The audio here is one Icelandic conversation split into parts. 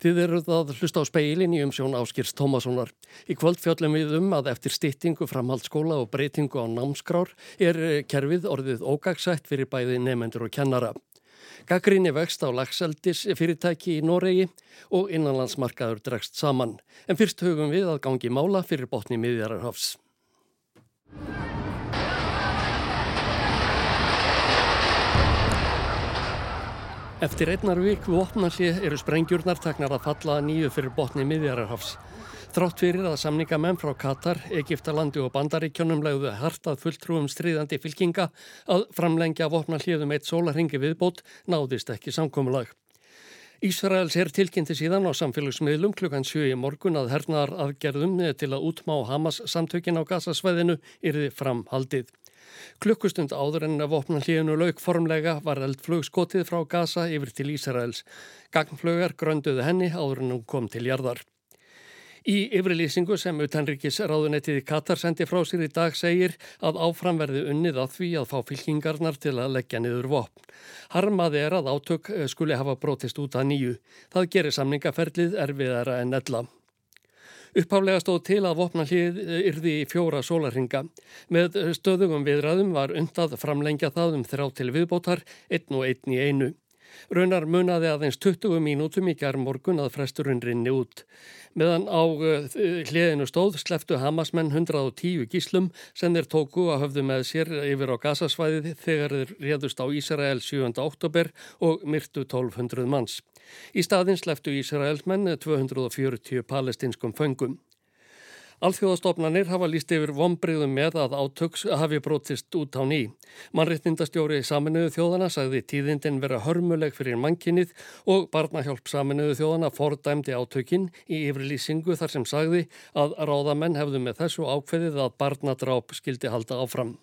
Þið eruð að hlusta á speilin í umsjón Áskirs Tómassonar. Í kvöld fjöllum við um að eftir styttingu framhaldsskóla og breytingu á námskrár er eh, kerfið orðið ógagsætt fyrir bæði nefendur og kennara. Gaggrinni vext á lagseldis fyrirtæki í Noregi og innanlandsmarkaður dregst saman. En fyrst hugum við að gangi mála fyrir botni miðjararhafs. Eftir einnar viku opnarsi eru sprengjurnar taknar að falla að nýju fyrir botni miðjararhafs. Þrátt fyrir að samningamenn frá Katar, Egiptalandi og Bandaríkjónum legðu hartað fulltrúum stríðandi fylkinga að framlengja vopnarliðum eitt sólarhingi viðbót náðist ekki samkómulag. Ísraels er tilkynnti síðan á samfélagsmiðlum klukkan 7 í morgun að hernaðar aðgerðum til að útmá Hamas samtökin á gasasvæðinu yrði framhaldið. Klukkustund áður en að vopna hlíðinu lauk formlega var eldflug skotið frá Gaza yfir til Ísraels. Gagnflugar grönduðu henni áður en hún kom til jarðar. Í yfirlýsingu sem utanrikis ráðunettið í Katar sendi frá sér í dag segir að áframverði unnið að því að fá fylkingarnar til að leggja niður vopn. Harmaði er að átök skuli hafa brotist út að nýju. Það gerir samningaferlið erfiðara en ella. Uppháflega stóð til að vopna hlið yrði í fjóra sólarhinga. Með stöðugum viðræðum var undað framlengja það um þrjá til viðbótar, einn og einn í einu. Raunar munaði aðeins 20 mínútum í gerð morgun að fresturinn rinni út. Meðan á uh, hliðinu stóð sleftu Hamasmenn 110 gíslum sem þeir tóku að höfðu með sér yfir á gasasvæðið þegar þeir réðust á Ísrael 7. oktober og myrtu 1200 manns. Í staðin sleftu Ísraelsmenn 240 palestinskum föngum. Alþjóðastofnanir hafa líst yfir vonbriðum með að átöks hafi brotist út á ný. Mannriðnindastjóri saminuðu þjóðana sagði tíðindin vera hörmuleg fyrir mannkinnið og barnahjálp saminuðu þjóðana fordæmdi átökin í yfirlýsingu þar sem sagði að ráðamenn hefðu með þessu ákveðið að barnadráp skildi halda áfram.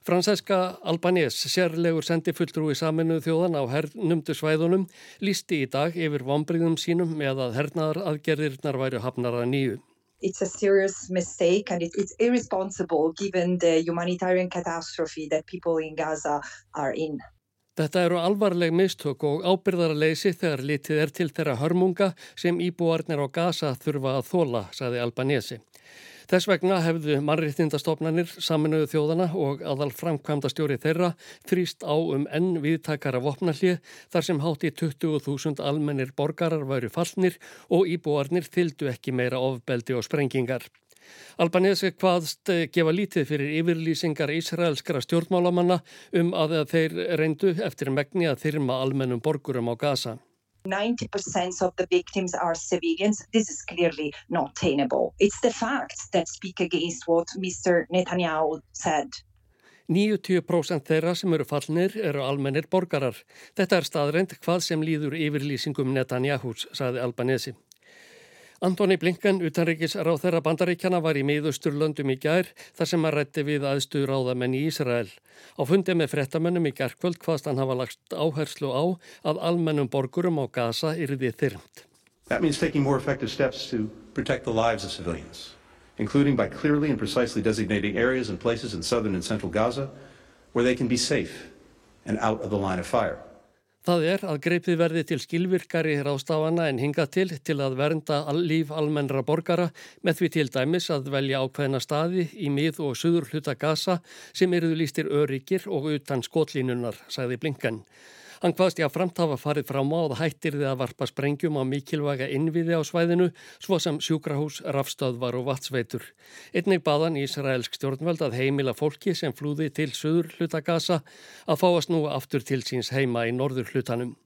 Franseska Albanés, sérlegur sendifulltrúi saminuðu þjóðan á hernumdu svæðunum, lísti í dag yfir vonbriðum sínum með að hernaðar aðgerðirnar væri hafnar að nýju. It's a serious mistake and it, it's irresponsible given the humanitarian catastrophe that people in Gaza are in. Þetta eru alvarleg mistök og ábyrðarleysi þegar litið er til þeirra hörmunga sem íbúarnir á Gaza þurfa að þóla, saði Albanesi. Þess vegna hefðu mannriðtindastofnanir saminuðu þjóðana og aðal framkvæmda stjóri þeirra þrýst á um enn viðtakara vopnallið þar sem hátti 20.000 almennir borgarar væru fallnir og íbúarnir þyldu ekki meira ofbeldi og sprengingar. Albanesi hvaðst gefa lítið fyrir yfirlýsingar ísraelskara stjórnmálamanna um að þeir reyndu eftir megni að þyrma almennum borgurum á Gaza. 90% of the victims are civilians. This is clearly not tenable. It's the facts that speak against what Mr. Netanyahu said. 90% þeirra sem eru fallnir eru almennir borgarar. Þetta er staðreind hvað sem líður yfirlýsingum Netanyahus, saði Albanesi. Antoni Blinken, utanríkis ráð þeirra bandaríkjana, var í miðusturlöndum í gær þar sem að rætti við aðstu ráðamenn í Ísrael. Á fundi með frettamönnum í gerðkvöld hvaðst hann hafa lagt áherslu á að almennum borgurum á Gaza yrði þyrmt. That means taking more effective steps to protect the lives of civilians, including by clearly and precisely designating areas and places in southern and central Gaza where they can be safe and out of the line of fire. Það er að greipið verði til skilvirkari rástafana en hinga til til að vernda líf almennra borgara með því til dæmis að velja ákveðna staði í mið og suður hluta gasa sem eruðu lístir öryggir og utan skotlínunar, sagði Blinken. Hann hvaðst ég að framtafa farið fram á að hættir þið að varpa sprengjum á mikilvæga innviði á svæðinu svo sem sjúkrahús, rafstöðvar og vatsveitur. Einnig baðan Ísraelsk stjórnveld að heimila fólki sem flúði til söður hlutagasa að fáast nú aftur til síns heima í norður hlutanum.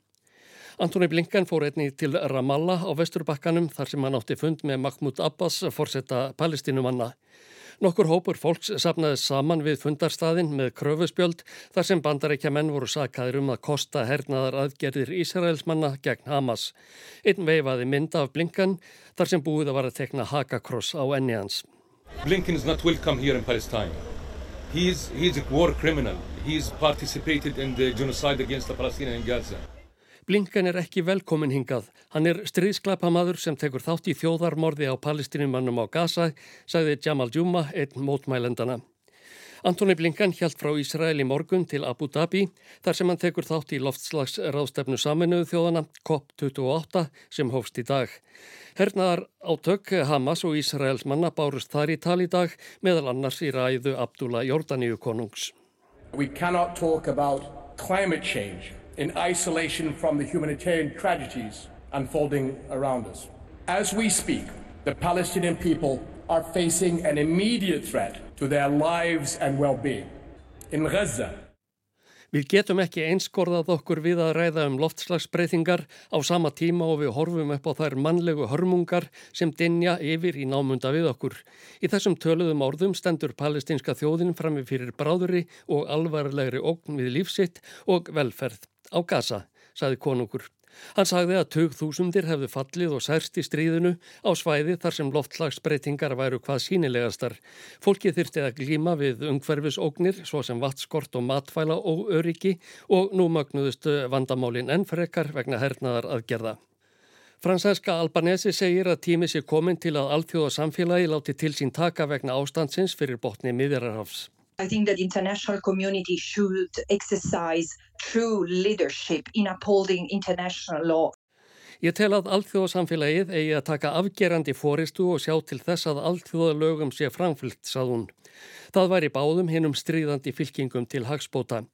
Antoni Blinken fór einnig til Ramallah á vesturbakkanum þar sem hann átti fund með Mahmoud Abbas, forsetta palestinumanna. Nokkur hópur fólks sapnaði saman við fundarstaðin með kröfuspjöld þar sem bandarækja menn voru sakaðir um að kosta hernaðar aðgerðir Ísraelsmanna gegn Hamas. Einn veifaði mynda af Blinken þar sem búið að vara tekna hakakross á enni hans. Is not welcome here in Palestine. He's, he's a war criminal. He's participated in the genocide against the Palestinians in Gaza. Blinken er ekki velkomin hingað. Hann er stríðsklapamaður sem tekur þátt í þjóðarmorði á palestinumannum á Gaza, sagði Jamal Juma, einn mótmælendana. Antoni Blinkan hjælt frá Ísrael í morgun til Abu Dhabi þar sem hann tekur þátt í loftslagsráðstefnu saminuðu þjóðana COP28 sem hófst í dag. Hernaðar átök Hamas og Ísraels manna bárust þar í tal í dag meðal annars í ræðu Abdullah Jordaníu konungs. We cannot talk about climate change in isolation from the humanitarian tragedies unfolding around us. As we speak, the Palestinian people are facing an immediate threat to their lives and well-being. In Gaza, Við getum ekki einskorðað okkur við að ræða um loftslagsbreytingar á sama tíma og við horfum upp á þær mannlegu hörmungar sem dinja yfir í námunda við okkur. Í þessum töluðum orðum stendur palestinska þjóðin frammi fyrir bráðuri og alvarlegri ógn við lífsitt og velferð á gasa, saði konungur. Hann sagði að 20.000 hefðu fallið og særst í stríðinu á svæði þar sem loftslagsbreytingar væru hvað sínilegastar. Fólkið þyrti að glíma við ungverfisóknir svo sem vatskort og matfæla og öryggi og nú magnuðust vandamálin enn frekar vegna hernaðar aðgerða. Franseska Albanesi segir að tími sé komin til að alþjóða samfélagi láti til sín taka vegna ástandsins fyrir botni miðjararhafs. I think that the international community should exercise true leadership in upholding international law. Ég tel að alþjóðasamfélagið eigi að taka afgerandi fóristu og sjá til þess að alþjóðalögum sé framfylgt, sað hún. Það væri báðum hinnum stríðandi fylkingum til hagspóta.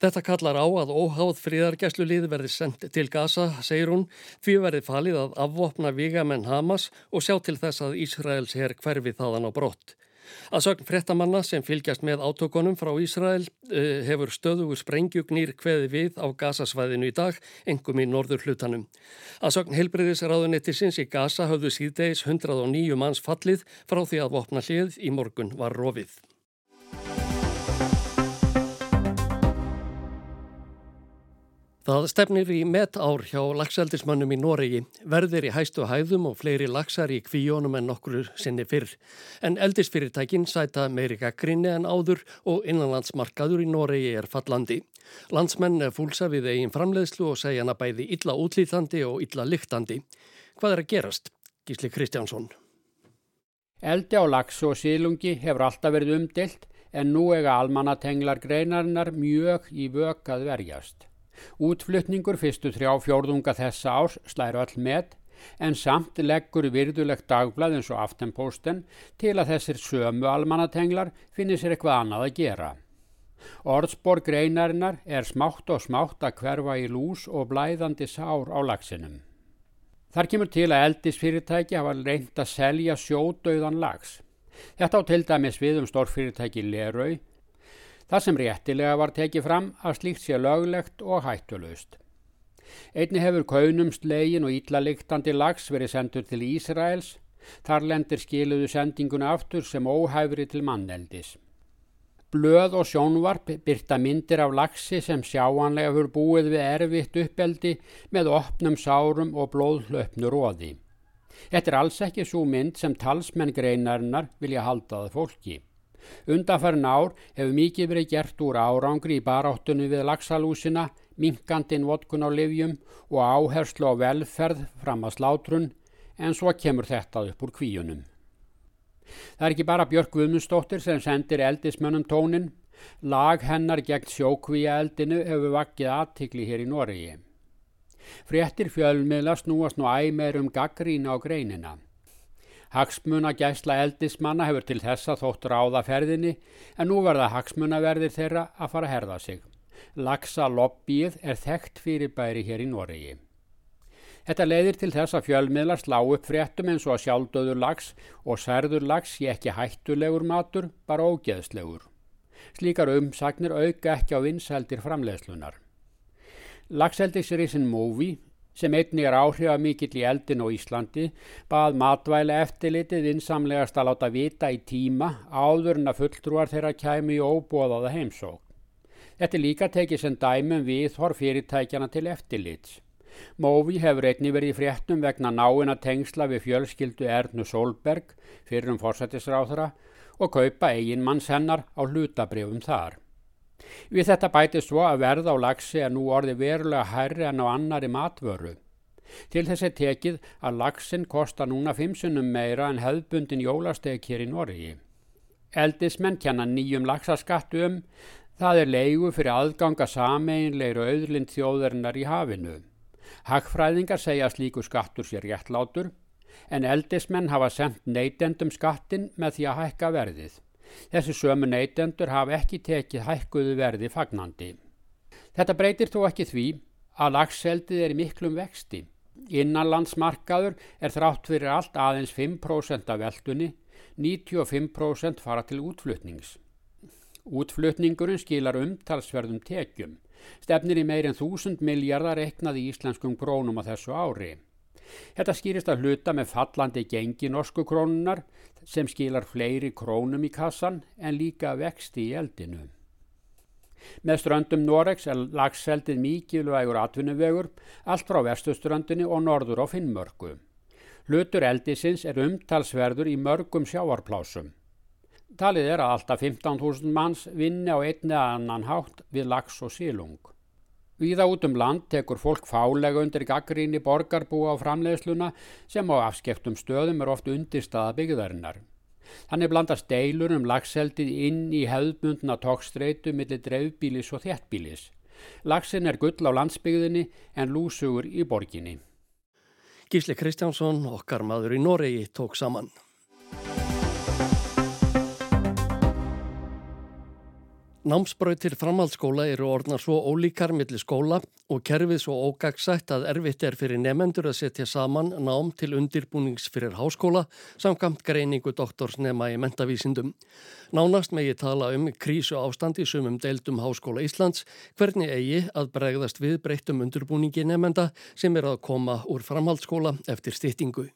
Þetta kallar á að óháð fríðargæslulið verði sendt til Gaza, segir hún, því verði falið að afvopna vigamenn Hamas og sjá til þess að Ísraels herr hverfi þaðan á brott. Að sögn frettamanna sem fylgjast með átökunum frá Ísrael uh, hefur stöðugur sprengjugnýr kveði við á Gazasvæðinu í dag, engum í norður hlutanum. Að sögn heilbreyðisráðunettisins í Gaza höfðu síðdeis 109 manns fallið frá því að vopna hlið í morgun var rofið. Það stefnir í metár hjá lagseldismannum í Noregi, verðir í hæstu hæðum og fleiri lagsar í kvíjónum en nokkur sinni fyrr. En eldisfyrirtækin sæta meiri gaggrinni en áður og innanlandsmarkaður í Noregi er fallandi. Landsmenn fúlsa við eigin framleiðslu og segja hana bæði illa útlýþandi og illa lyktandi. Hvað er að gerast? Gísli Kristjánsson. Eldi á lagsu og sílungi hefur alltaf verið umdilt en nú ega almannatenglar greinarinnar mjög í vökað verjast. Útflutningur fyrstu þrjá fjórðunga þessa árs slæru all með en samt leggur virðulegt dagblad eins og aftenposten til að þessir sömu almannatenglar finnir sér eitthvað annað að gera. Orðsbor greinarinnar er smátt og smátt að hverfa í lús og blæðandi sár á lagsinum. Þar kemur til að eldisfyrirtæki hafa reynd að selja sjódauðan lags. Þetta á til dæmis við um stórfyrirtæki Lerau Það sem réttilega var tekið fram að slíkt sé löglegt og hættulust. Einni hefur kaunumst legin og íllaliktandi lags verið sendur til Ísraels, þar lendir skiluðu sendinguna aftur sem óhæfri til manneldis. Blöð og sjónvarp byrta myndir af lagsi sem sjáanlega fyrir búið við erfitt uppeldi með opnum sárum og blóðhlöpnu róði. Þetta er alls ekki svo mynd sem talsmenn greinarinnar vilja haldaða fólki. Undanfærin ár hefur mikið verið gert úr árangri í baráttunni við lagsalúsina, minkandin vodkun á livjum og áherslu á velferð fram að slátrun en svo kemur þetta upp úr kvíunum. Það er ekki bara Björk Guðmundsdóttir sem sendir eldismönnum tónin, lag hennar gegn sjókvíja eldinu hefur vakkið aðtikli hér í Noregi. Fréttir fjölmiðla snúast nú æmer um gaggrína á greinina. Hagsmuna gæsla eldismanna hefur til þessa þótt ráðaferðinni en nú verða hagsmunaverðir þeirra að fara að herða sig. Laksa lobbyið er þekkt fyrir bæri hér í Noregi. Þetta leiðir til þess að fjölmiðlar slá upp fréttum eins og að sjálfdöður lags og særður lags sé ekki hættulegur matur, bara ógeðslegur. Slíkar umsagnir auka ekki á vinsældir framleiðslunar. Lagseldisrisin Móvi sem einnig er áhrifa mikill í eldin á Íslandi, bað matvæli eftirlitið vinsamlegast að láta vita í tíma áður en að fulltrúar þeirra kæmi í óbóðaða heimsók. Þetta er líka tekið sem dæmum við þor fyrirtækjana til eftirlits. Móvi hefur einnig verið í fréttum vegna náina tengsla við fjölskyldu Ernu Solberg fyrir um fórsættisráðra og kaupa eigin manns hennar á hlutabrifum þar. Við þetta bætist svo að verð á lagsi er nú orði verulega hærri en á annari matvöru. Til þess er tekið að lagsin kostar núna fimsunum meira en hefðbundin jólastek hér í Norgi. Eldismenn kenna nýjum laxaskattu um, það er leigu fyrir aðganga sameinleir og auðlind þjóðarinnar í hafinu. Hagfræðingar segja slíku skattur sé réttlátur, en eldismenn hafa sendt neytendum skattin með því að hækka verðið. Þessi sömu neytendur hafa ekki tekið hækkuðu verði fagnandi. Þetta breytir þó ekki því að lagseldið er í miklum vexti. Innanlandsmarkaður er þrátt fyrir allt aðeins 5% af veldunni, 95% fara til útflutnings. Útflutningurinn skilar umtalsverðum tekjum. Stefnir í meir en 1000 miljardar eknaði íslenskum krónum á þessu ári. Þetta skýrist að hluta með fallandi gengi norsku krónunar sem skilar fleiri krónum í kassan en líka vexti í eldinu. Með ströndum Noregs er lagseldið mikilvægur atvinnuvegur allt frá vestuströndinni og norður á Finnmörku. Hlutur eldisins er umtalsverður í mörgum sjávarplásum. Talið er að alltaf 15.000 manns vinni á einni annan hátt við lags og sílung. Víða út um land tekur fólk fálega undir gaggríni borgarbúa á framleiðsluna sem á afskektum stöðum er oft undirstaða byggðarinnar. Þannig blandast deilur um lagseldið inn í hefðbundna tókstreitu millir dreifbílis og þéttbílis. Lagsin er gull á landsbyggðinni en lúsugur í borginni. Gísli Kristjánsson, okkar maður í Noregi, tók saman. Námsbrautir framhaldsskóla eru orðnar svo ólíkar millir skóla og kerfið svo ógagsætt að erfitt er fyrir nefendur að setja saman nám til undirbúnings fyrir háskóla samkvæmt greiningu doktorsnema í mentavísindum. Nánast megi tala um krísu ástandi sumum deildum Háskóla Íslands hvernig eigi að bregðast við breyttum undirbúningi nefenda sem er að koma úr framhaldsskóla eftir stýttingu.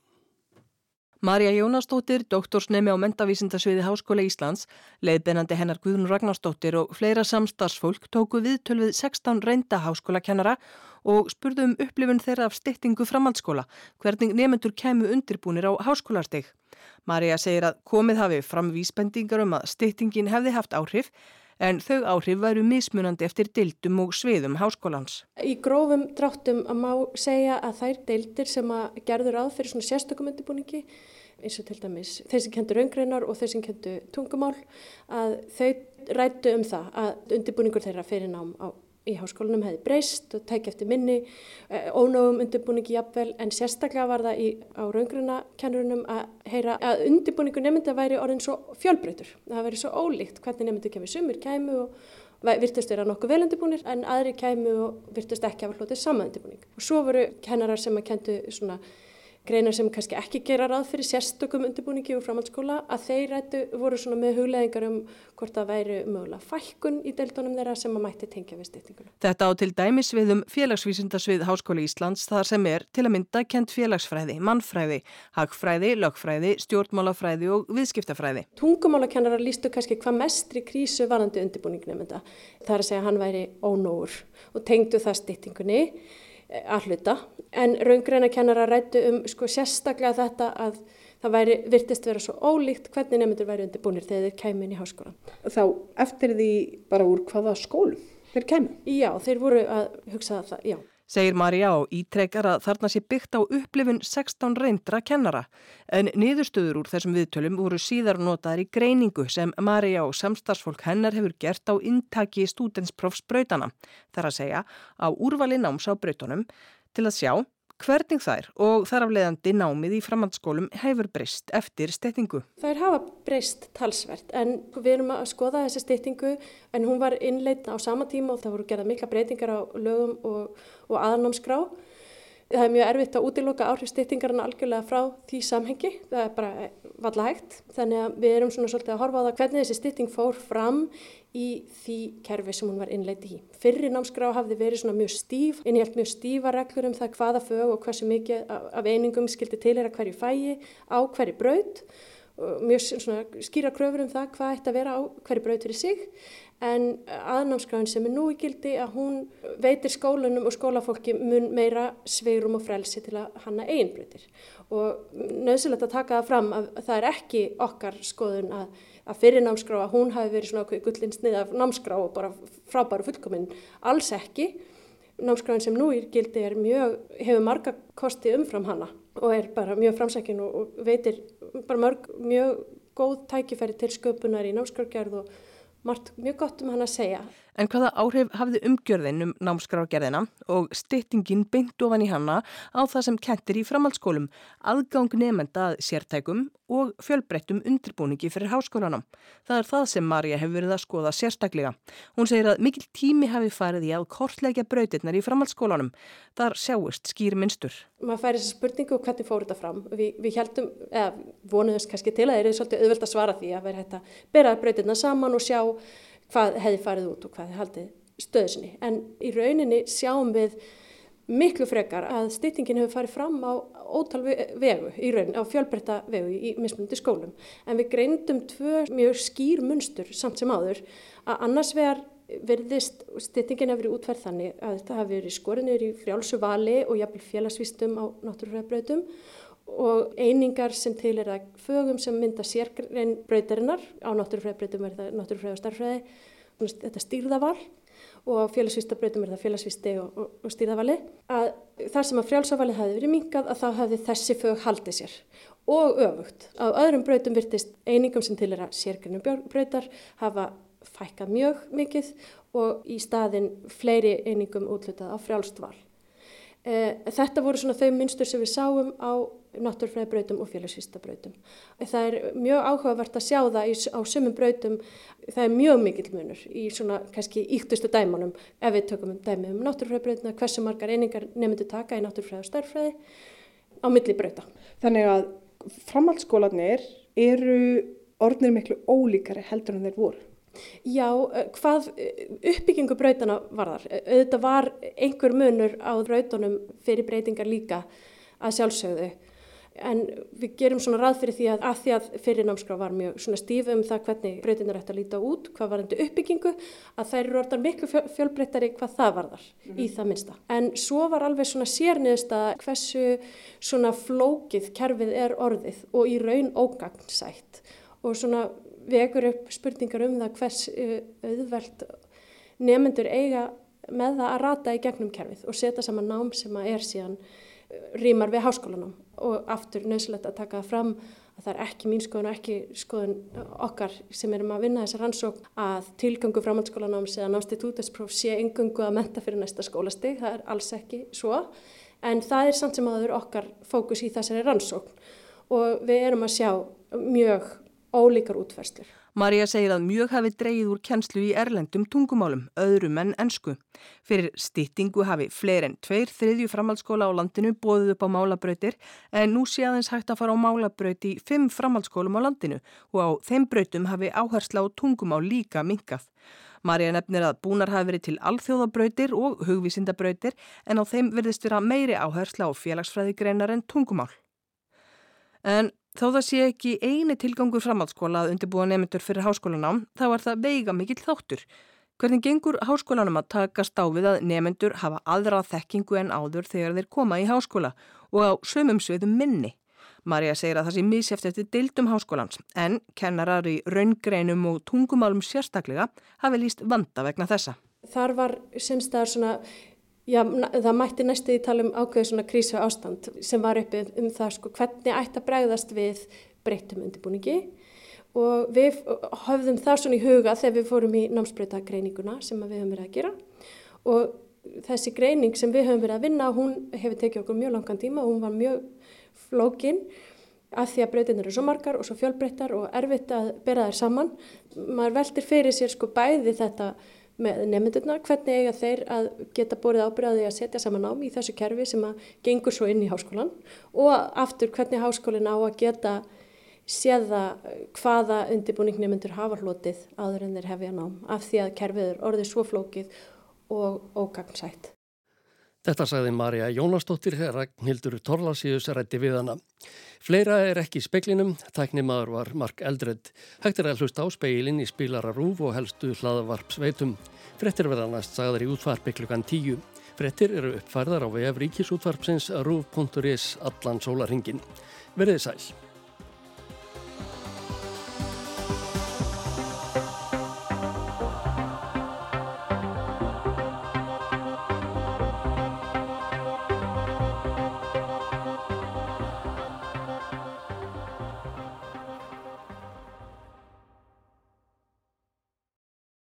Marja Jónastóttir, doktorsnemi á mentavísindasviði Háskóla Íslands, leiðbeinandi hennar Guðrun Ragnarstóttir og fleira samstagsfólk tóku viðtöl við 16 reynda háskólakennara og spurðu um upplifun þeirra af styttingu framhaldsskóla, hvernig nefnendur kemur undirbúnir á háskólarsteg. Marja segir að komið hafi fram vísbendingar um að styttingin hefði haft áhrif en þau áhrif væru mismunandi eftir deildum og sviðum háskólans. Í grófum dráttum að má segja að þær deildir sem að gerður að fyrir svona sérstökum undirbúningi eins og til dæmis þeir sem kentur öngreinar og þeir sem kentur tungumál að þau rættu um það að undirbúningur þeirra fyrir nám á í háskólanum hefði breyst og tækja eftir minni, eh, ónáum undirbúningi jafnvel en sérstaklega var það í, á raungrinakennurunum að heyra að undirbúningu nefnda væri orðin svo fjölbreytur. Það væri svo ólíkt hvernig nefndi kemur sumir kæmu og virtust vera nokkuð vel undirbúinir en aðri kæmu og virtust ekki að hafa hlutið sama undirbúning. Og svo voru kennarar sem að kentu svona greinar sem kannski ekki gera ráð fyrir sérstökum undirbúningi og framhaldsskóla að þeir rættu voru svona með hugleðingar um hvort það væri mögulega fælkun í deildunum þeirra sem að mætti tengja við styrtinguna. Þetta á til dæmis við um félagsvísindasvið Háskóli Íslands þar sem er til að mynda kent félagsfræði, mannfræði, hagfræði, lögfræði, stjórnmálafræði og viðskiptafræði. Tungumálakennarar lístu kannski hvað mestri krísu varandi. Það er að segja hann væri ónóur og tengdu það styrtingunni að hluta en raungreina kennara rættu um sko sérstaklega þetta að það væri, virtist vera svo ólíkt hvernig nefndur væri undirbúinir þegar þeir kæmi inn í háskólan. Þá eftir því bara úr hvaða skólum þeir kæmi? Já, þeir voru að hugsa það, já segir Marja og ítrekkar að þarna sé byggt á upplifun 16 reyndra kennara. En niðurstöður úr þessum viðtölum voru síðar notaðar í greiningu sem Marja og samstarfsfólk hennar hefur gert á intaki stúdensprófsbrautana. Þar að segja á úrvali náms á brautunum til að sjá hvernig þær og þar af leiðandi námið í framhandsskólum hefur breyst eftir steytingu. Þær hafa breyst talsvert en við erum að skoða þessi steytingu en hún var innleitna á sama tíma og það voru gerað mikla breytingar á lögum og, og aðnámskrá. Það er mjög erfitt að útiloka áhrif steytingarna algjörlega frá því samhengi, það er bara valla hægt. Þannig að við erum svona svolítið að horfa á það hvernig þessi steyting fór fram í því kerfi sem hún var innleiti í. Fyrri námskrá hafði verið svona mjög stíf, innhjalt mjög stífa reglur um það hvaða fög og hversu mikið af einingum skildi tilhera hverju fægi á hverju braut, mjög skýra kröfur um það hvað ætti að vera á hverju braut fyrir sig en aðnámskráin sem er nú í gildi að hún veitir skólunum og skólafólki mun meira sveirum og frelsi til að hanna einbreytir og nöðsilegt að taka það fram að það er ekki okkar skoðun að að fyrir námskrá að hún hafi verið svona gullin snið af námskrá og bara frábæru fullkominn, alls ekki. Námskráin sem nú í gildi er mjög, hefur marga kosti umfram hana og er bara mjög framsækin og, og veitir bara mörg mjög góð tækifæri til sköpunar í námskrárgerð og margt mjög gott um hann að segja. En hvaða áhrif hafði umgjörðin um námskrárgerðina og styttingin beint ofan í hanna á það sem kentir í framhaldsskólum, aðgang nefnda að sértækum og fjölbreyttum undirbúningi fyrir háskólanum. Það er það sem Marja hefur verið að skoða sérstaklega. Hún segir að mikil tími hafi farið í að kortleggja brautirnar í framhaldsskólanum. Þar sjáist skýr minnstur. Maður færi þessa spurningu hvernig fór þetta fram. Vi, við heldum, eða vonuðum kannski til að það er svolítið auðvöld að svara því að vera hægt að bera brautirna saman og sjá hvað hefði farið út og hvað hefði haldið stöðu sinni. En í rauninni sjáum við miklu frekar að styttingin hefur farið fram á ótal vegu í rauninni, á fjölbreytta vegu í mismunandi skólum. En við greindum tvö mjög skýr munstur samt sem áður að annars vegar verðist styttingin hefur verið útferð þannig að þetta hafi verið skorinir í frjálsu vali og jafnvel félagsvístum á náttúrufræðbröðum og einingar sem til er að fögum sem mynda sérgrein breytarinnar á náttúrufræðbreytum er það náttúrufræð og starfræði, þetta stýrðaval. Og félagsvístabreytum er það félagsvísti og, og, og stýrðavali. Að þar sem að frjálsavalið hafi verið minkað að þá hafi þessi fög haldið sér. Og öfugt. Á öðrum breytum virtist einingum sem til er að sérgreinum breytar hafa fækkað mjög mikið og í staðin fleiri einingum útlutað á frjálstval. Eh, þetta voru svona þau mynstur sem við sáum á náttúrfræðibrautum og félagsvístabrautum. Það er mjög áhugavert að sjá það í, á sumum brautum, það er mjög mikill munur í svona kannski íktustu dæmanum ef við tökum um dæmi um náttúrfræðibrautuna, hversu margar einingar nefndu taka í náttúrfræði og starffræði á milli brauta. Þannig að framhaldsskólanir eru orðnir miklu ólíkari heldur en þeir voru. Já, eh, hvað eh, uppbyggingu brautana var þar? Þetta var einhver munur á brautunum fyrir breytingar líka að sjálfsögðu en við gerum svona ráð fyrir því að að því að fyrirnámskrá var mjög svona stíf um það hvernig breytinnar ætti að líta út, hvað var þetta uppbyggingu, að þær eru orðan miklu fjölbreyttari hvað það varðar mm -hmm. í mhm. það minnsta. En svo var alveg svona sérniðist að hversu svona flókið kerfið er orðið og í raun ógagnsætt og svona vekur upp spurningar um það hvers auðvelt nefnendur eiga með það að rata í gegnum kerfið og setja saman nám sem að er síðan rýmar við háskólanum og aftur nöðsilegt að taka það fram að það er ekki mín skoðun og ekki skoðun okkar sem erum að vinna þessar rannsók að tilgangu framhaldsskólanáms eða námstitútespróf sé engungu að menta fyrir næsta skólastig, það er alls ekki svo. En það er samt sem aður okkar fókus í þessari rannsókn. Og við erum að sjá mjög ólíkar útferðslir. Marja segir að mjög hafi dreyið úr kennslu í erlendum tungumálum, öðrum en ennsku. Fyrir stýttingu hafi fleir en tveir þriðju framhaldsskóla á landinu bóðið upp á málabrautir en nú sé aðeins hægt að fara á málabraut í fimm framhaldsskólum á landinu og á þeim brautum hafi áhersla á tungumál líka minkað. Marja nefnir að búnar hafi verið til alþjóðabrautir og hugvísindabrautir en á þeim verðist vera meiri áhersla á félagsfræðigreinar en tungumál. En Þó það sé ekki eini tilgangur framhaldsskóla að undirbúa nefndur fyrir háskólanám, þá er það veiga mikill þáttur. Hvernig gengur háskólanum að takast á við að nefndur hafa aðra þekkingu en áður þegar þeir koma í háskóla og á sömum sviðum minni? Marja segir að það sé mísjæft eftir dildum háskólans, en kennarar í raungreinum og tungumálum sérstaklega hafi líst vanda vegna þessa. Þar var sinnstæðar svona Já, það mætti næstu í tala um ákveðu svona krísu ástand sem var uppið um það sko hvernig ætti að bregðast við breyttum undirbúningi og við höfðum það svona í huga þegar við fórum í námsbreytagreininguna sem við höfum verið að gera og þessi greining sem við höfum verið að vinna hún hefur tekið okkur mjög langan tíma og hún var mjög flókin að því að breytinir eru svo margar og svo fjölbreyttar og erfitt að bera þær saman. Maður veldir fyrir sér sko bæði þetta með nefndurnar, hvernig eiga þeir að geta borðið ábyrjaði að setja saman ám í þessu kerfi sem að gengur svo inn í háskólan og aftur hvernig háskólinn á að geta séða hvaða undirbúning nefndur hafa hlotið áður en þeir hefja nám af því að kerfið er orðið svo flókið og ógagnsætt. Þetta sagði Marja Jónastóttir Ragnhildur Torlasíus rætti við hana. Fleira er ekki í speklinum, tæknimaður var Mark Eldred. Hægt er að hlusta á speilin í spilara rúf og helstu hlaðavarp sveitum. Frettir verða næst sagðar í útvarpi klukkan tíu. Frettir eru uppfærðar á vef ríkisútvarpsins rúf.is allan sólaringin. Verðið sæl.